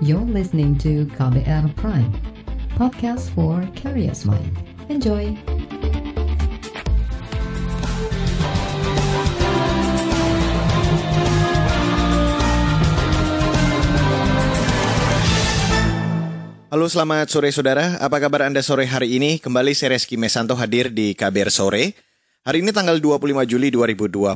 You're listening to KBR Prime, podcast for curious mind. Enjoy! Halo selamat sore saudara, apa kabar Anda sore hari ini? Kembali saya Reski Mesanto hadir di KBR Sore. Hari ini tanggal 25 Juli 2022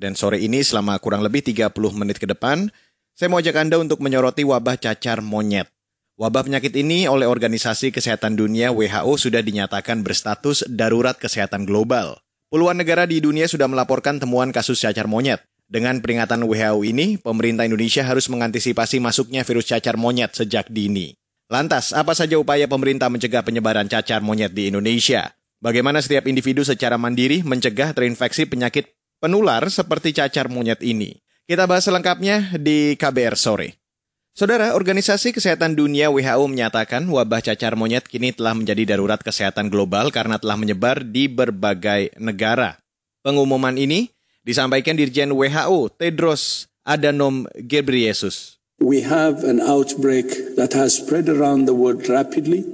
dan sore ini selama kurang lebih 30 menit ke depan, saya mau ajak Anda untuk menyoroti wabah cacar monyet. Wabah penyakit ini oleh Organisasi Kesehatan Dunia WHO sudah dinyatakan berstatus darurat kesehatan global. Puluhan negara di dunia sudah melaporkan temuan kasus cacar monyet. Dengan peringatan WHO ini, pemerintah Indonesia harus mengantisipasi masuknya virus cacar monyet sejak dini. Lantas, apa saja upaya pemerintah mencegah penyebaran cacar monyet di Indonesia? Bagaimana setiap individu secara mandiri mencegah terinfeksi penyakit penular seperti cacar monyet ini? Kita bahas selengkapnya di KBR sore. Saudara, Organisasi Kesehatan Dunia WHO menyatakan wabah cacar monyet kini telah menjadi darurat kesehatan global karena telah menyebar di berbagai negara. Pengumuman ini disampaikan Dirjen WHO Tedros Adhanom Ghebreyesus. We have an outbreak that has spread around the world rapidly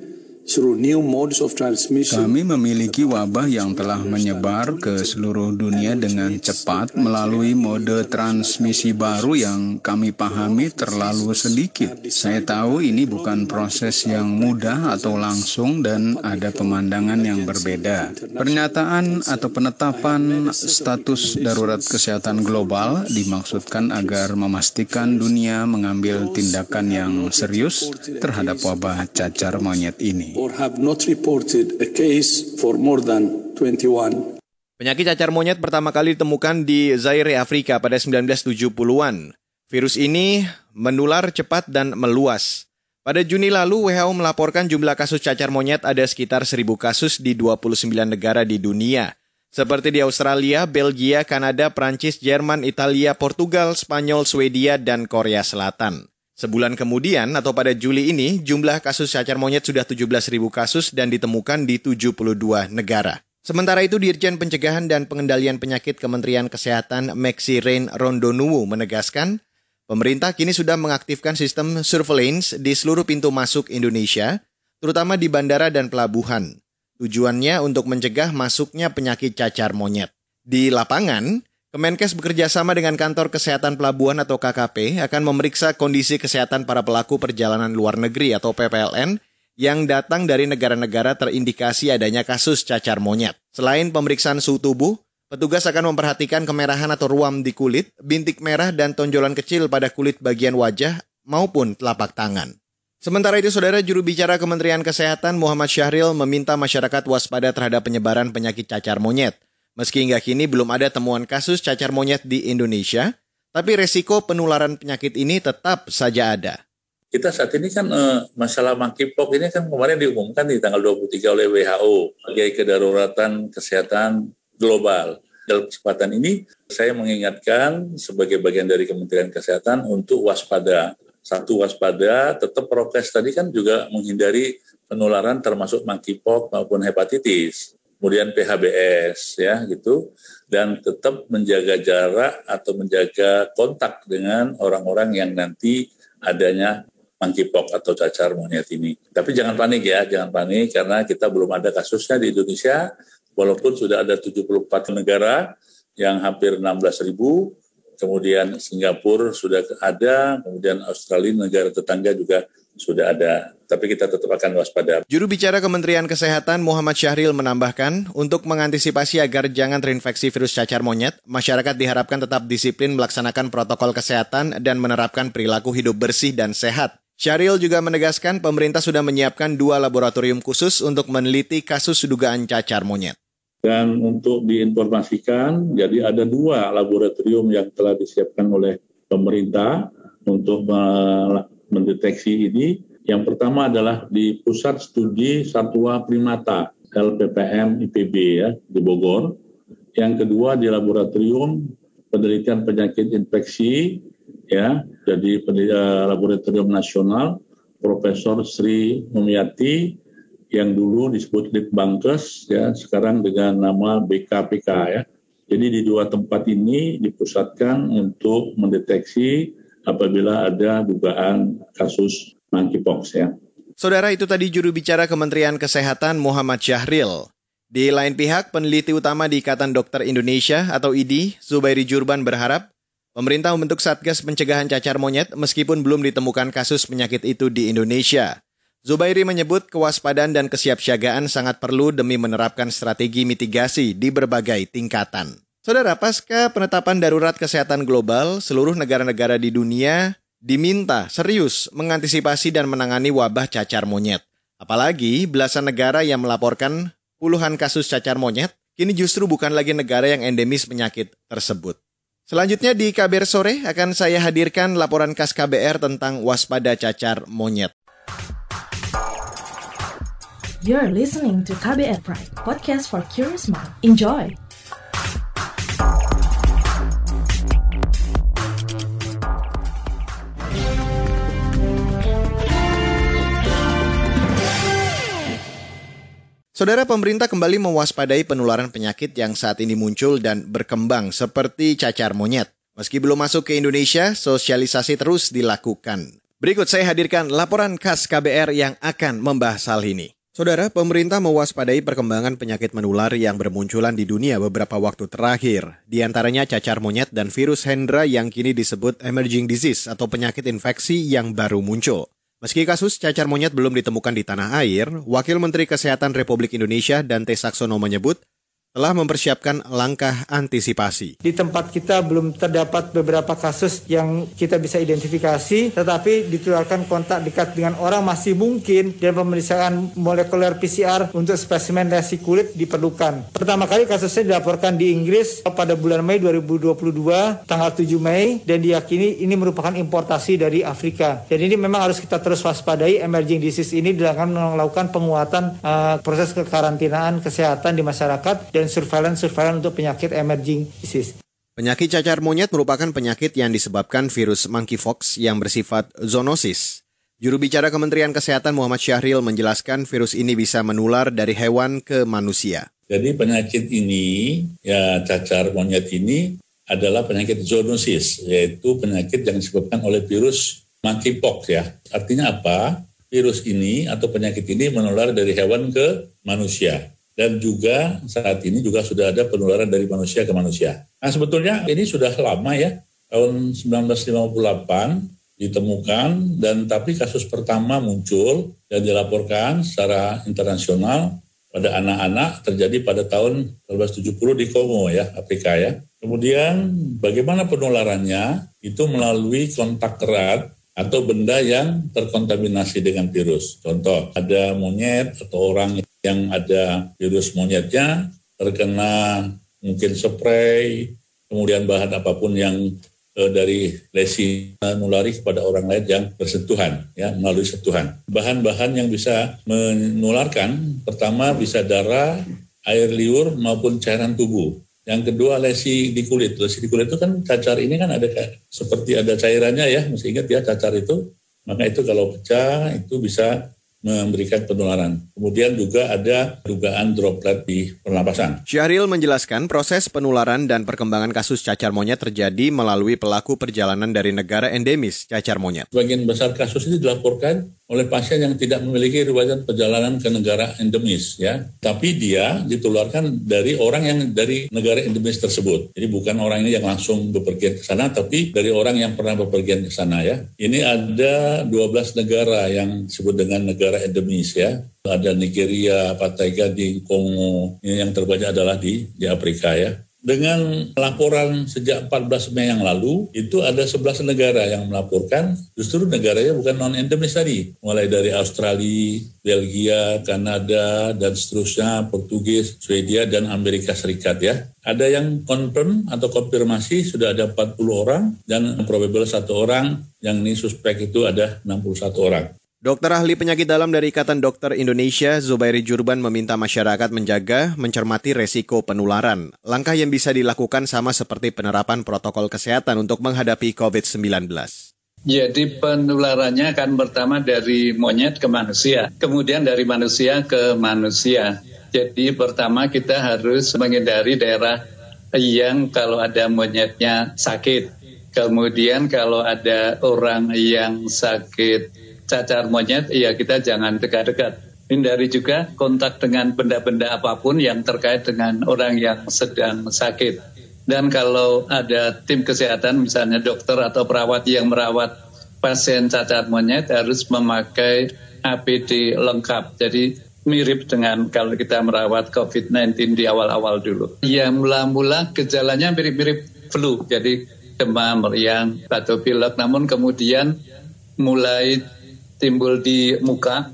kami memiliki wabah yang telah menyebar ke seluruh dunia dengan cepat melalui mode transmisi baru yang kami pahami terlalu sedikit. Saya tahu ini bukan proses yang mudah atau langsung dan ada pemandangan yang berbeda. Pernyataan atau penetapan status darurat kesehatan global dimaksudkan agar memastikan dunia mengambil tindakan yang serius terhadap wabah cacar monyet ini or have not reported a case for more than 21. Penyakit cacar monyet pertama kali ditemukan di Zaire, Afrika pada 1970-an. Virus ini menular cepat dan meluas. Pada Juni lalu, WHO melaporkan jumlah kasus cacar monyet ada sekitar 1.000 kasus di 29 negara di dunia. Seperti di Australia, Belgia, Kanada, Prancis, Jerman, Italia, Portugal, Spanyol, Swedia, dan Korea Selatan. Sebulan kemudian atau pada Juli ini, jumlah kasus cacar monyet sudah 17.000 kasus dan ditemukan di 72 negara. Sementara itu, Dirjen Pencegahan dan Pengendalian Penyakit Kementerian Kesehatan Maxi Rain Rondonuwu menegaskan, pemerintah kini sudah mengaktifkan sistem surveillance di seluruh pintu masuk Indonesia, terutama di bandara dan pelabuhan. Tujuannya untuk mencegah masuknya penyakit cacar monyet. Di lapangan, Kemenkes bekerja sama dengan Kantor Kesehatan Pelabuhan atau KKP akan memeriksa kondisi kesehatan para pelaku perjalanan luar negeri atau PPLN yang datang dari negara-negara terindikasi adanya kasus cacar monyet. Selain pemeriksaan suhu tubuh, petugas akan memperhatikan kemerahan atau ruam di kulit, bintik merah dan tonjolan kecil pada kulit bagian wajah maupun telapak tangan. Sementara itu, Saudara Juru Bicara Kementerian Kesehatan Muhammad Syahril meminta masyarakat waspada terhadap penyebaran penyakit cacar monyet. Meski hingga kini belum ada temuan kasus cacar monyet di Indonesia, tapi resiko penularan penyakit ini tetap saja ada. Kita saat ini kan eh, masalah monkeypox ini kan kemarin diumumkan di tanggal 23 oleh WHO sebagai kedaruratan kesehatan global. Dalam kesempatan ini saya mengingatkan sebagai bagian dari Kementerian Kesehatan untuk waspada. Satu waspada, tetap prokes tadi kan juga menghindari penularan termasuk monkeypox maupun hepatitis kemudian PHBS ya gitu dan tetap menjaga jarak atau menjaga kontak dengan orang-orang yang nanti adanya monkeypox atau cacar monyet ini. Tapi jangan panik ya, jangan panik karena kita belum ada kasusnya di Indonesia walaupun sudah ada 74 negara yang hampir 16 ribu, kemudian Singapura sudah ada, kemudian Australia negara tetangga juga sudah ada, tapi kita tetap akan waspada. Juru bicara Kementerian Kesehatan Muhammad Syahril menambahkan, untuk mengantisipasi agar jangan terinfeksi virus cacar monyet, masyarakat diharapkan tetap disiplin melaksanakan protokol kesehatan dan menerapkan perilaku hidup bersih dan sehat. Syahril juga menegaskan pemerintah sudah menyiapkan dua laboratorium khusus untuk meneliti kasus dugaan cacar monyet. Dan untuk diinformasikan, jadi ada dua laboratorium yang telah disiapkan oleh pemerintah untuk mendeteksi ini. Yang pertama adalah di Pusat Studi Satwa Primata LPPM IPB ya di Bogor. Yang kedua di Laboratorium Penelitian Penyakit Infeksi ya jadi uh, Laboratorium Nasional Profesor Sri Mumiati yang dulu disebut Litbangkes ya sekarang dengan nama BKPK ya. Jadi di dua tempat ini dipusatkan untuk mendeteksi apabila ada dugaan kasus monkeypox ya. Saudara itu tadi juru bicara Kementerian Kesehatan Muhammad Syahril. Di lain pihak, peneliti utama di Ikatan Dokter Indonesia atau IDI, Zubairi Jurban berharap pemerintah membentuk Satgas Pencegahan Cacar Monyet meskipun belum ditemukan kasus penyakit itu di Indonesia. Zubairi menyebut kewaspadaan dan kesiapsiagaan sangat perlu demi menerapkan strategi mitigasi di berbagai tingkatan. Saudara, pasca penetapan darurat kesehatan global, seluruh negara-negara di dunia diminta serius mengantisipasi dan menangani wabah cacar monyet. Apalagi belasan negara yang melaporkan puluhan kasus cacar monyet, kini justru bukan lagi negara yang endemis penyakit tersebut. Selanjutnya di KBR Sore akan saya hadirkan laporan khas KBR tentang waspada cacar monyet. You're listening to KBR Pride, podcast for curious mind. Enjoy! Saudara pemerintah kembali mewaspadai penularan penyakit yang saat ini muncul dan berkembang seperti cacar monyet. Meski belum masuk ke Indonesia, sosialisasi terus dilakukan. Berikut saya hadirkan laporan khas KBR yang akan membahas hal ini. Saudara, pemerintah mewaspadai perkembangan penyakit menular yang bermunculan di dunia beberapa waktu terakhir. Di antaranya cacar monyet dan virus Hendra yang kini disebut emerging disease atau penyakit infeksi yang baru muncul. Meski kasus cacar monyet belum ditemukan di tanah air, Wakil Menteri Kesehatan Republik Indonesia Dante Saksono menyebut telah mempersiapkan langkah antisipasi. Di tempat kita belum terdapat beberapa kasus yang kita bisa identifikasi, tetapi ditularkan kontak dekat dengan orang masih mungkin dan pemeriksaan molekuler PCR untuk spesimen lesi kulit diperlukan. Pertama kali kasusnya dilaporkan di Inggris pada bulan Mei 2022, tanggal 7 Mei, dan diyakini ini merupakan importasi dari Afrika. Dan ini memang harus kita terus waspadai, emerging disease ini dilakukan melakukan penguatan uh, proses kekarantinaan kesehatan di masyarakat dan dan surveillance-surveillance untuk penyakit emerging disease. Penyakit cacar monyet merupakan penyakit yang disebabkan virus monkeypox yang bersifat zoonosis. Juru bicara Kementerian Kesehatan Muhammad Syahril menjelaskan virus ini bisa menular dari hewan ke manusia. Jadi penyakit ini, ya cacar monyet ini adalah penyakit zoonosis, yaitu penyakit yang disebabkan oleh virus monkeypox ya. Artinya apa? Virus ini atau penyakit ini menular dari hewan ke manusia dan juga saat ini juga sudah ada penularan dari manusia ke manusia. Nah sebetulnya ini sudah lama ya, tahun 1958 ditemukan dan tapi kasus pertama muncul dan dilaporkan secara internasional pada anak-anak terjadi pada tahun 1970 di Kongo ya, Afrika ya. Kemudian bagaimana penularannya? Itu melalui kontak erat atau benda yang terkontaminasi dengan virus. Contoh, ada monyet atau orang yang ada virus monyetnya terkena mungkin spray, kemudian bahan apa pun yang eh, dari lesi menulari kepada orang lain yang bersentuhan, ya melalui sentuhan. Bahan-bahan yang bisa menularkan, pertama bisa darah, air liur maupun cairan tubuh. Yang kedua lesi di kulit. Lesi di kulit itu kan cacar ini kan ada seperti ada cairannya ya, mesti ingat ya cacar itu. Maka itu kalau pecah itu bisa memberikan penularan. Kemudian juga ada dugaan droplet di pernapasan. Syahril menjelaskan proses penularan dan perkembangan kasus cacar monyet terjadi melalui pelaku perjalanan dari negara endemis cacar monyet. Sebagian besar kasus ini dilaporkan oleh pasien yang tidak memiliki riwayat perjalanan ke negara endemis ya. Tapi dia ditularkan dari orang yang dari negara endemis tersebut. Jadi bukan orang ini yang langsung bepergian ke sana tapi dari orang yang pernah bepergian ke sana ya. Ini ada 12 negara yang disebut dengan negara endemis ya. Ada Nigeria, Pantai Gading, Kongo, ini yang terbanyak adalah di di Afrika ya dengan laporan sejak 14 Mei yang lalu, itu ada 11 negara yang melaporkan, justru negaranya bukan non-endemis tadi. Mulai dari Australia, Belgia, Kanada, dan seterusnya, Portugis, Swedia, dan Amerika Serikat ya. Ada yang confirm atau konfirmasi sudah ada 40 orang, dan probable satu orang, yang ini suspek itu ada 61 orang. Dokter ahli penyakit dalam dari Ikatan Dokter Indonesia, Zubairi Jurban meminta masyarakat menjaga, mencermati resiko penularan. Langkah yang bisa dilakukan sama seperti penerapan protokol kesehatan untuk menghadapi COVID-19. Jadi penularannya akan pertama dari monyet ke manusia, kemudian dari manusia ke manusia. Jadi pertama kita harus menghindari daerah yang kalau ada monyetnya sakit Kemudian kalau ada orang yang sakit cacar monyet, ya kita jangan dekat-dekat. Hindari juga kontak dengan benda-benda apa pun yang terkait dengan orang yang sedang sakit. Dan kalau ada tim kesehatan, misalnya dokter atau perawat yang merawat pasien cacar monyet harus memakai APD lengkap. Jadi mirip dengan kalau kita merawat COVID-19 di awal-awal dulu. Ya mula-mula gejalanya mirip-mirip flu. Jadi demam, meriang, batuk pilek, namun kemudian mulai timbul di muka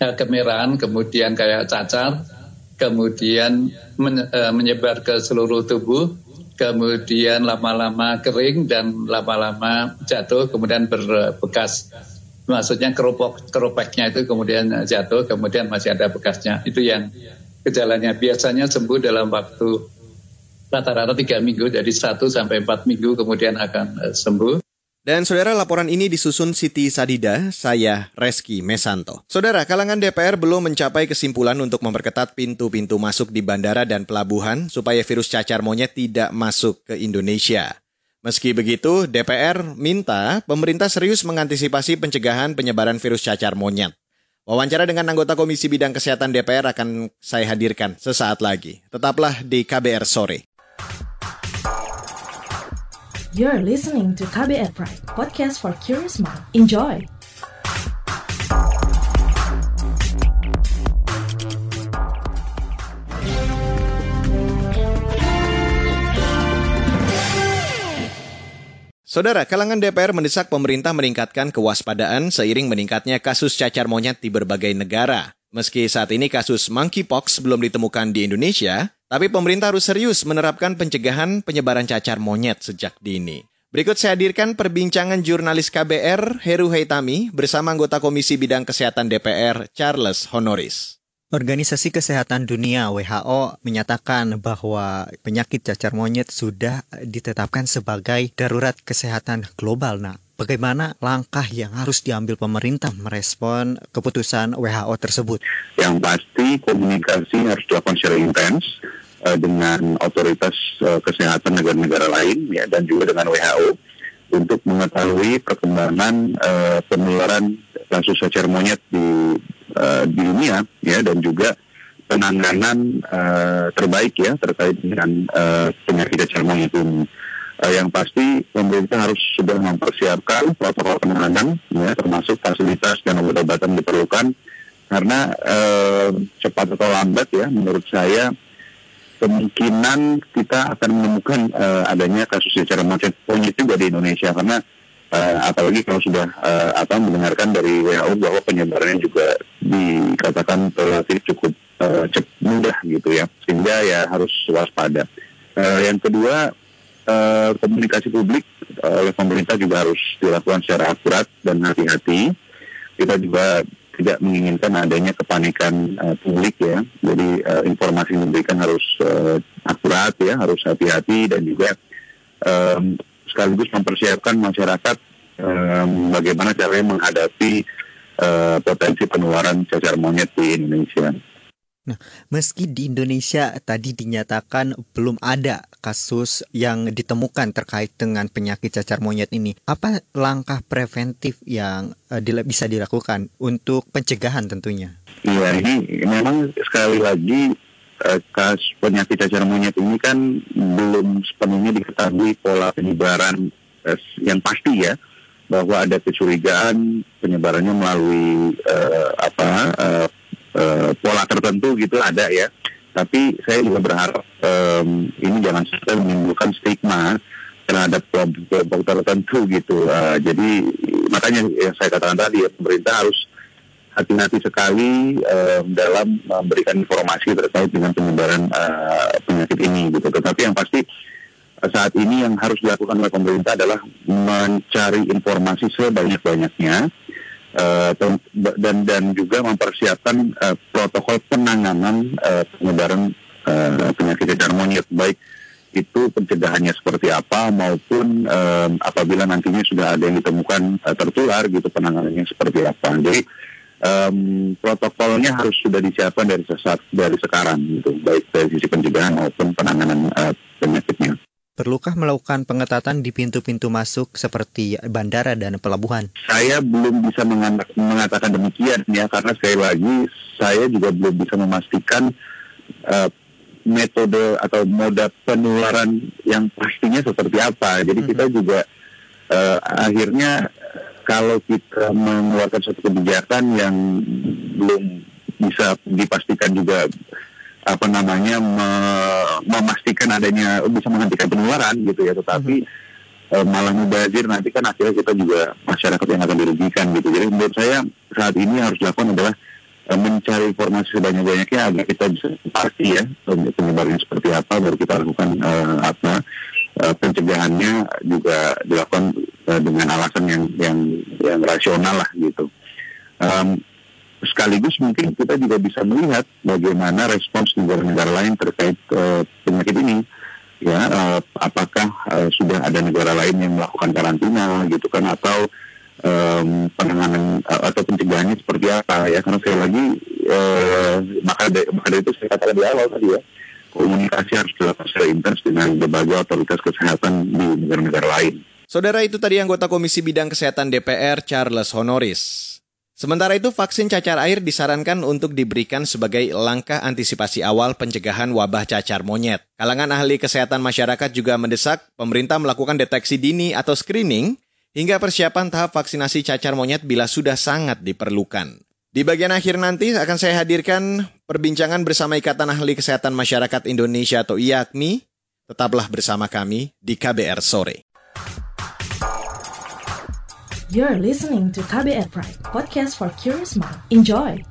eh, kemerahan, kemudian kayak cacar, kemudian eh, menyebar ke seluruh tubuh, kemudian lama-lama kering dan lama-lama jatuh, kemudian berbekas. Maksudnya keropok keropeknya itu kemudian jatuh, kemudian masih ada bekasnya. Itu yang gejalanya biasanya sembuh dalam waktu rata-rata tiga minggu, jadi satu sampai empat minggu kemudian akan uh, sembuh. Dan saudara laporan ini disusun Siti Sadida, saya Reski Mesanto. Saudara, kalangan DPR belum mencapai kesimpulan untuk memperketat pintu-pintu masuk di bandara dan pelabuhan supaya virus cacar monyet tidak masuk ke Indonesia. Meski begitu, DPR minta pemerintah serius mengantisipasi pencegahan penyebaran virus cacar monyet. Wawancara dengan anggota Komisi Bidang Kesehatan DPR akan saya hadirkan sesaat lagi. Tetaplah di KBR Sore. You're listening to KBR Pride, podcast for curious mind. Enjoy! Saudara, kalangan DPR mendesak pemerintah meningkatkan kewaspadaan seiring meningkatnya kasus cacar monyet di berbagai negara. Meski saat ini kasus monkeypox belum ditemukan di Indonesia, tapi pemerintah harus serius menerapkan pencegahan penyebaran cacar monyet sejak dini. Berikut saya hadirkan perbincangan jurnalis KBR Heru Haitami bersama anggota Komisi Bidang Kesehatan DPR Charles Honoris. Organisasi Kesehatan Dunia WHO menyatakan bahwa penyakit cacar monyet sudah ditetapkan sebagai darurat kesehatan global. Nah, bagaimana langkah yang harus diambil pemerintah merespon keputusan WHO tersebut? Yang pasti komunikasi harus dilakukan secara intens uh, dengan otoritas uh, kesehatan negara-negara lain ya dan juga dengan WHO untuk mengetahui perkembangan uh, penularan kasus cacar monyet di uh, di dunia ya dan juga penanganan uh, terbaik ya terkait dengan uh, penyakit cacar monyet ini. Uh, yang pasti pemerintah harus sudah mempersiapkan protokol penanganan ya termasuk fasilitas dan obat-obatan diperlukan. Karena uh, cepat atau lambat ya menurut saya kemungkinan kita akan menemukan uh, adanya kasus secara macet monyet juga di Indonesia. Karena uh, apalagi kalau sudah uh, apa mendengarkan dari WHO bahwa penyebarannya juga dikatakan relatif cukup mudah gitu ya. Sehingga ya harus waspada. Uh, yang kedua uh, komunikasi publik oleh pemerintah juga harus dilakukan secara akurat dan hati-hati. Kita juga tidak menginginkan adanya kepanikan uh, publik ya. Jadi uh, informasi yang diberikan harus uh, akurat ya, harus hati-hati dan juga um, sekaligus mempersiapkan masyarakat um, bagaimana caranya menghadapi uh, potensi penularan cacar monyet di Indonesia. Nah, meski di Indonesia tadi dinyatakan belum ada kasus yang ditemukan terkait dengan penyakit cacar monyet ini, apa langkah preventif yang uh, bisa dilakukan untuk pencegahan tentunya? Iya, ini memang sekali lagi uh, kasus penyakit cacar monyet ini kan belum sepenuhnya diketahui pola penyebaran uh, yang pasti ya bahwa ada kecurigaan penyebarannya melalui uh, apa uh, uh, pola tertentu gitu ada ya. Tapi saya juga berharap um, ini jangan sampai menimbulkan stigma terhadap kelompok tertentu gitu. Uh, jadi makanya yang saya katakan tadi ya pemerintah harus hati-hati sekali um, dalam memberikan informasi terkait dengan penyebaran uh, penyakit ini gitu. Tetapi yang pasti saat ini yang harus dilakukan oleh pemerintah adalah mencari informasi sebanyak-banyaknya uh, dan dan juga mempersiapkan uh, protokol penanganan uh, penyebaran uh, penyakit cacar monyet baik itu pencegahannya seperti apa maupun um, apabila nantinya sudah ada yang ditemukan uh, tertular gitu penanganannya seperti apa. Jadi um, protokolnya harus sudah disiapkan dari sesaat dari sekarang gitu baik dari sisi pencegahan maupun penanganan uh, penyakitnya. Perlukah melakukan pengetatan di pintu-pintu masuk seperti bandara dan pelabuhan? Saya belum bisa mengatakan demikian ya karena sekali lagi saya juga belum bisa memastikan uh, metode atau moda penularan yang pastinya seperti apa. Jadi kita mm-hmm. juga uh, akhirnya kalau kita mengeluarkan satu kebijakan yang belum bisa dipastikan juga apa namanya me memastikan adanya bisa menghentikan penularan gitu ya. Tetapi hmm. e, malah mubazir nanti kan akhirnya kita juga masyarakat yang akan dirugikan gitu. Jadi menurut saya saat ini harus dilakukan adalah e, mencari informasi sebanyak-banyaknya agar kita bisa pasti ya penyebarannya seperti apa baru kita lakukan e, apa e, pencegahannya juga dilakukan e, dengan alasan yang yang yang rasional lah gitu. Um, sekaligus mungkin kita juga bisa melihat bagaimana respons negara-negara lain terkait uh, penyakit ini ya uh, apakah uh, sudah ada negara lain yang melakukan karantina gitu kan atau um, penanganan uh, atau pencegahannya seperti apa ya karena sekali lagi maka maka dari itu saya katakan di awal tadi ya komunikasi harus dilakukan secara intens dengan berbagai otoritas kesehatan di negara-negara lain. Saudara itu tadi anggota Komisi Bidang Kesehatan DPR Charles Honoris. Sementara itu, vaksin cacar air disarankan untuk diberikan sebagai langkah antisipasi awal pencegahan wabah cacar monyet. Kalangan ahli kesehatan masyarakat juga mendesak pemerintah melakukan deteksi dini atau screening hingga persiapan tahap vaksinasi cacar monyet bila sudah sangat diperlukan. Di bagian akhir nanti akan saya hadirkan perbincangan bersama Ikatan Ahli Kesehatan Masyarakat Indonesia atau IAKMI. Tetaplah bersama kami di KBR Sore. You're listening to KBR Pride, podcast for curious mind. Enjoy!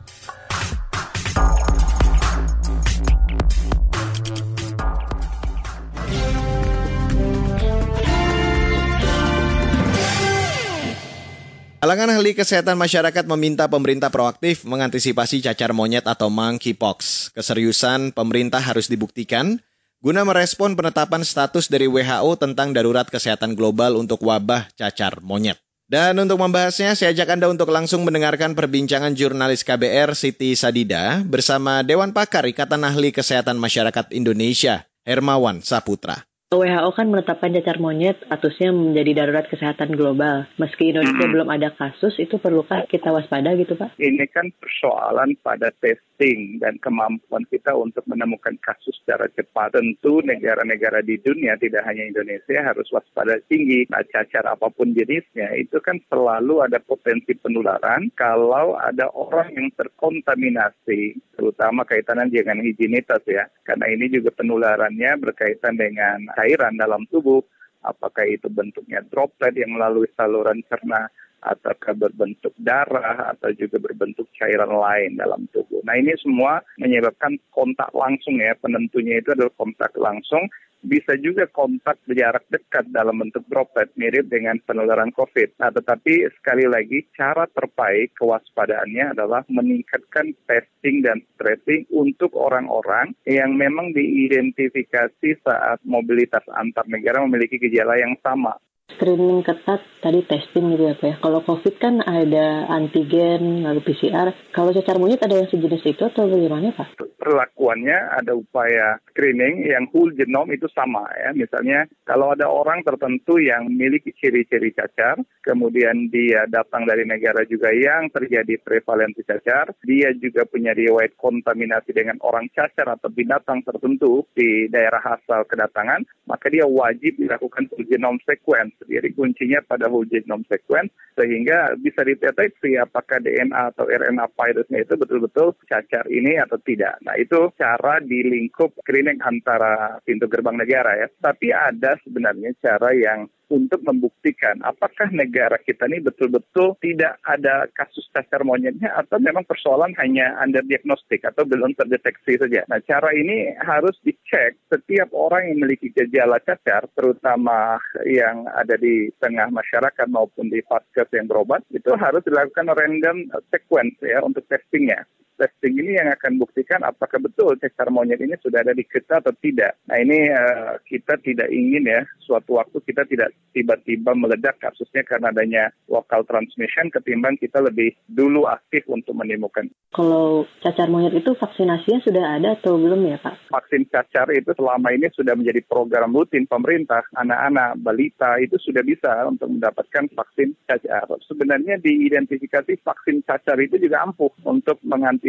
Kalangan ahli kesehatan masyarakat meminta pemerintah proaktif mengantisipasi cacar monyet atau monkeypox. Keseriusan pemerintah harus dibuktikan guna merespon penetapan status dari WHO tentang darurat kesehatan global untuk wabah cacar monyet. Dan untuk membahasnya, saya ajak Anda untuk langsung mendengarkan perbincangan jurnalis KBR Siti Sadida bersama Dewan Pakar Ikatan Ahli Kesehatan Masyarakat Indonesia, Hermawan Saputra. WHO kan menetapkan cacar monyet statusnya menjadi darurat kesehatan global. Meski Indonesia hmm. belum ada kasus, itu perlukah kita waspada gitu Pak? Ini kan persoalan pada testing dan kemampuan kita untuk menemukan kasus secara cepat. Tentu negara-negara di dunia, tidak hanya Indonesia, harus waspada tinggi. Nah, cacar apa pun jenisnya, itu kan selalu ada potensi penularan kalau ada orang yang terkontaminasi, terutama kaitannya dengan higienitas ya. Karena ini juga penularannya berkaitan dengan cairan dalam tubuh, apakah itu bentuknya droplet yang melalui saluran cerna, ataukah berbentuk darah, atau juga berbentuk cairan lain dalam tubuh. Nah ini semua menyebabkan kontak langsung ya, penentunya itu adalah kontak langsung bisa juga kontak jarak dekat dalam bentuk droplet mirip dengan penularan COVID. Nah, tetapi sekali lagi cara terbaik kewaspadaannya adalah meningkatkan testing dan tracing untuk orang-orang yang memang diidentifikasi saat mobilitas antar negara memiliki gejala yang sama screening ketat tadi testing gitu ya Pak ya. Kalau COVID kan ada antigen lalu PCR. Kalau cacar monyet ada yang sejenis itu atau bagaimana Pak? Perlakuannya ada upaya screening yang whole genome itu sama ya. Misalnya kalau ada orang tertentu yang memiliki ciri-ciri cacar, kemudian dia datang dari negara juga yang terjadi prevalensi cacar, dia juga punya riwayat kontaminasi dengan orang cacar atau binatang tertentu di daerah asal kedatangan, maka dia wajib dilakukan whole genome sequence jadi kuncinya pada whole genome sequence sehingga bisa dideteksi apakah DNA atau RNA virusnya itu betul-betul cacar ini atau tidak. Nah itu cara di lingkup screening antara pintu gerbang negara ya. Tapi ada sebenarnya cara yang untuk membuktikan apakah negara kita ini betul-betul tidak ada kasus cacar monyetnya atau memang persoalan hanya under diagnostik atau belum terdeteksi saja. Nah, cara ini harus dicek setiap orang yang memiliki gejala cacar, terutama yang ada di tengah masyarakat maupun di vaskes yang berobat, itu harus dilakukan random sequence ya untuk testingnya testing ini yang akan buktikan apakah betul cacar monyet ini sudah ada di kita atau tidak. Nah ini uh, kita tidak ingin ya suatu waktu kita tidak tiba-tiba meledak kasusnya karena adanya local transmission ketimbang kita lebih dulu aktif untuk menemukan. Kalau cacar monyet itu vaksinasinya sudah ada atau belum ya Pak? Vaksin cacar itu selama ini sudah menjadi program rutin pemerintah. Anak-anak, balita itu sudah bisa untuk mendapatkan vaksin cacar. Sebenarnya diidentifikasi vaksin cacar itu juga ampuh untuk mengantisipasi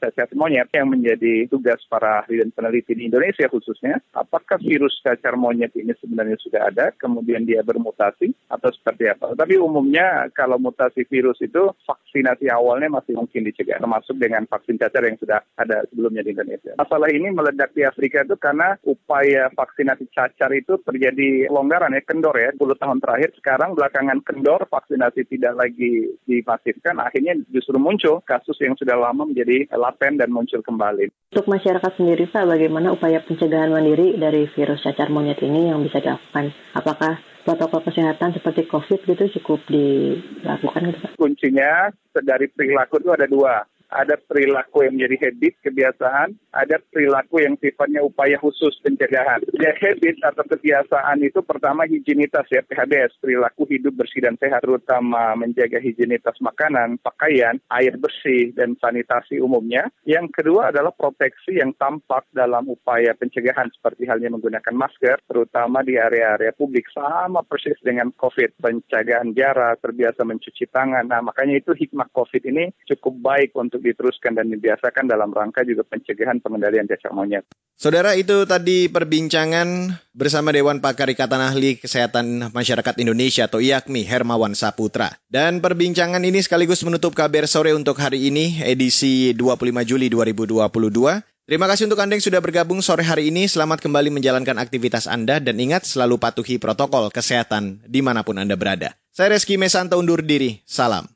cacar monyet yang menjadi tugas para ahli dan peneliti di Indonesia khususnya. Apakah virus cacar monyet ini sebenarnya sudah ada, kemudian dia bermutasi atau seperti apa. Tapi umumnya kalau mutasi virus itu vaksinasi awalnya masih mungkin dicegah, termasuk dengan vaksin cacar yang sudah ada sebelumnya di Indonesia. Masalah ini meledak di Afrika itu karena upaya vaksinasi cacar itu terjadi longgaran ya, kendor ya, 10 tahun terakhir. Sekarang belakangan kendor, vaksinasi tidak lagi dimasifkan, akhirnya justru muncul kasus yang sudah lama menjadi laten dan muncul kembali. Untuk masyarakat sendiri Pak, bagaimana upaya pencegahan mandiri dari virus cacar monyet ini yang bisa dilakukan? Apakah protokol kesehatan seperti COVID gitu cukup dilakukan gitu Pak? Kuncinya dari perilaku itu ada dua ada perilaku yang menjadi habit, kebiasaan, ada perilaku yang sifatnya upaya khusus pencegahan. Ya habit atau kebiasaan itu pertama higienitas ya PHBS, perilaku hidup bersih dan sehat, terutama menjaga higienitas makanan, pakaian, air bersih, dan sanitasi umumnya. Yang kedua adalah proteksi yang tampak dalam upaya pencegahan seperti halnya menggunakan masker, terutama di area-area publik sama persis dengan COVID, pencegahan jarak, terbiasa mencuci tangan. Nah makanya itu hikmah COVID ini cukup baik untuk untuk diteruskan dan dibiasakan dalam rangka juga pencegahan pengendalian cacar monyet. Saudara itu tadi perbincangan bersama Dewan Pakar Ikatan Ahli Kesehatan Masyarakat Indonesia atau IAKMI Hermawan Saputra. Dan perbincangan ini sekaligus menutup KBR sore untuk hari ini edisi 25 Juli 2022. Terima kasih untuk Anda yang sudah bergabung sore hari ini. Selamat kembali menjalankan aktivitas Anda dan ingat selalu patuhi protokol kesehatan di mana pun Anda berada. Saya Reski Mesanto undur diri. Salam.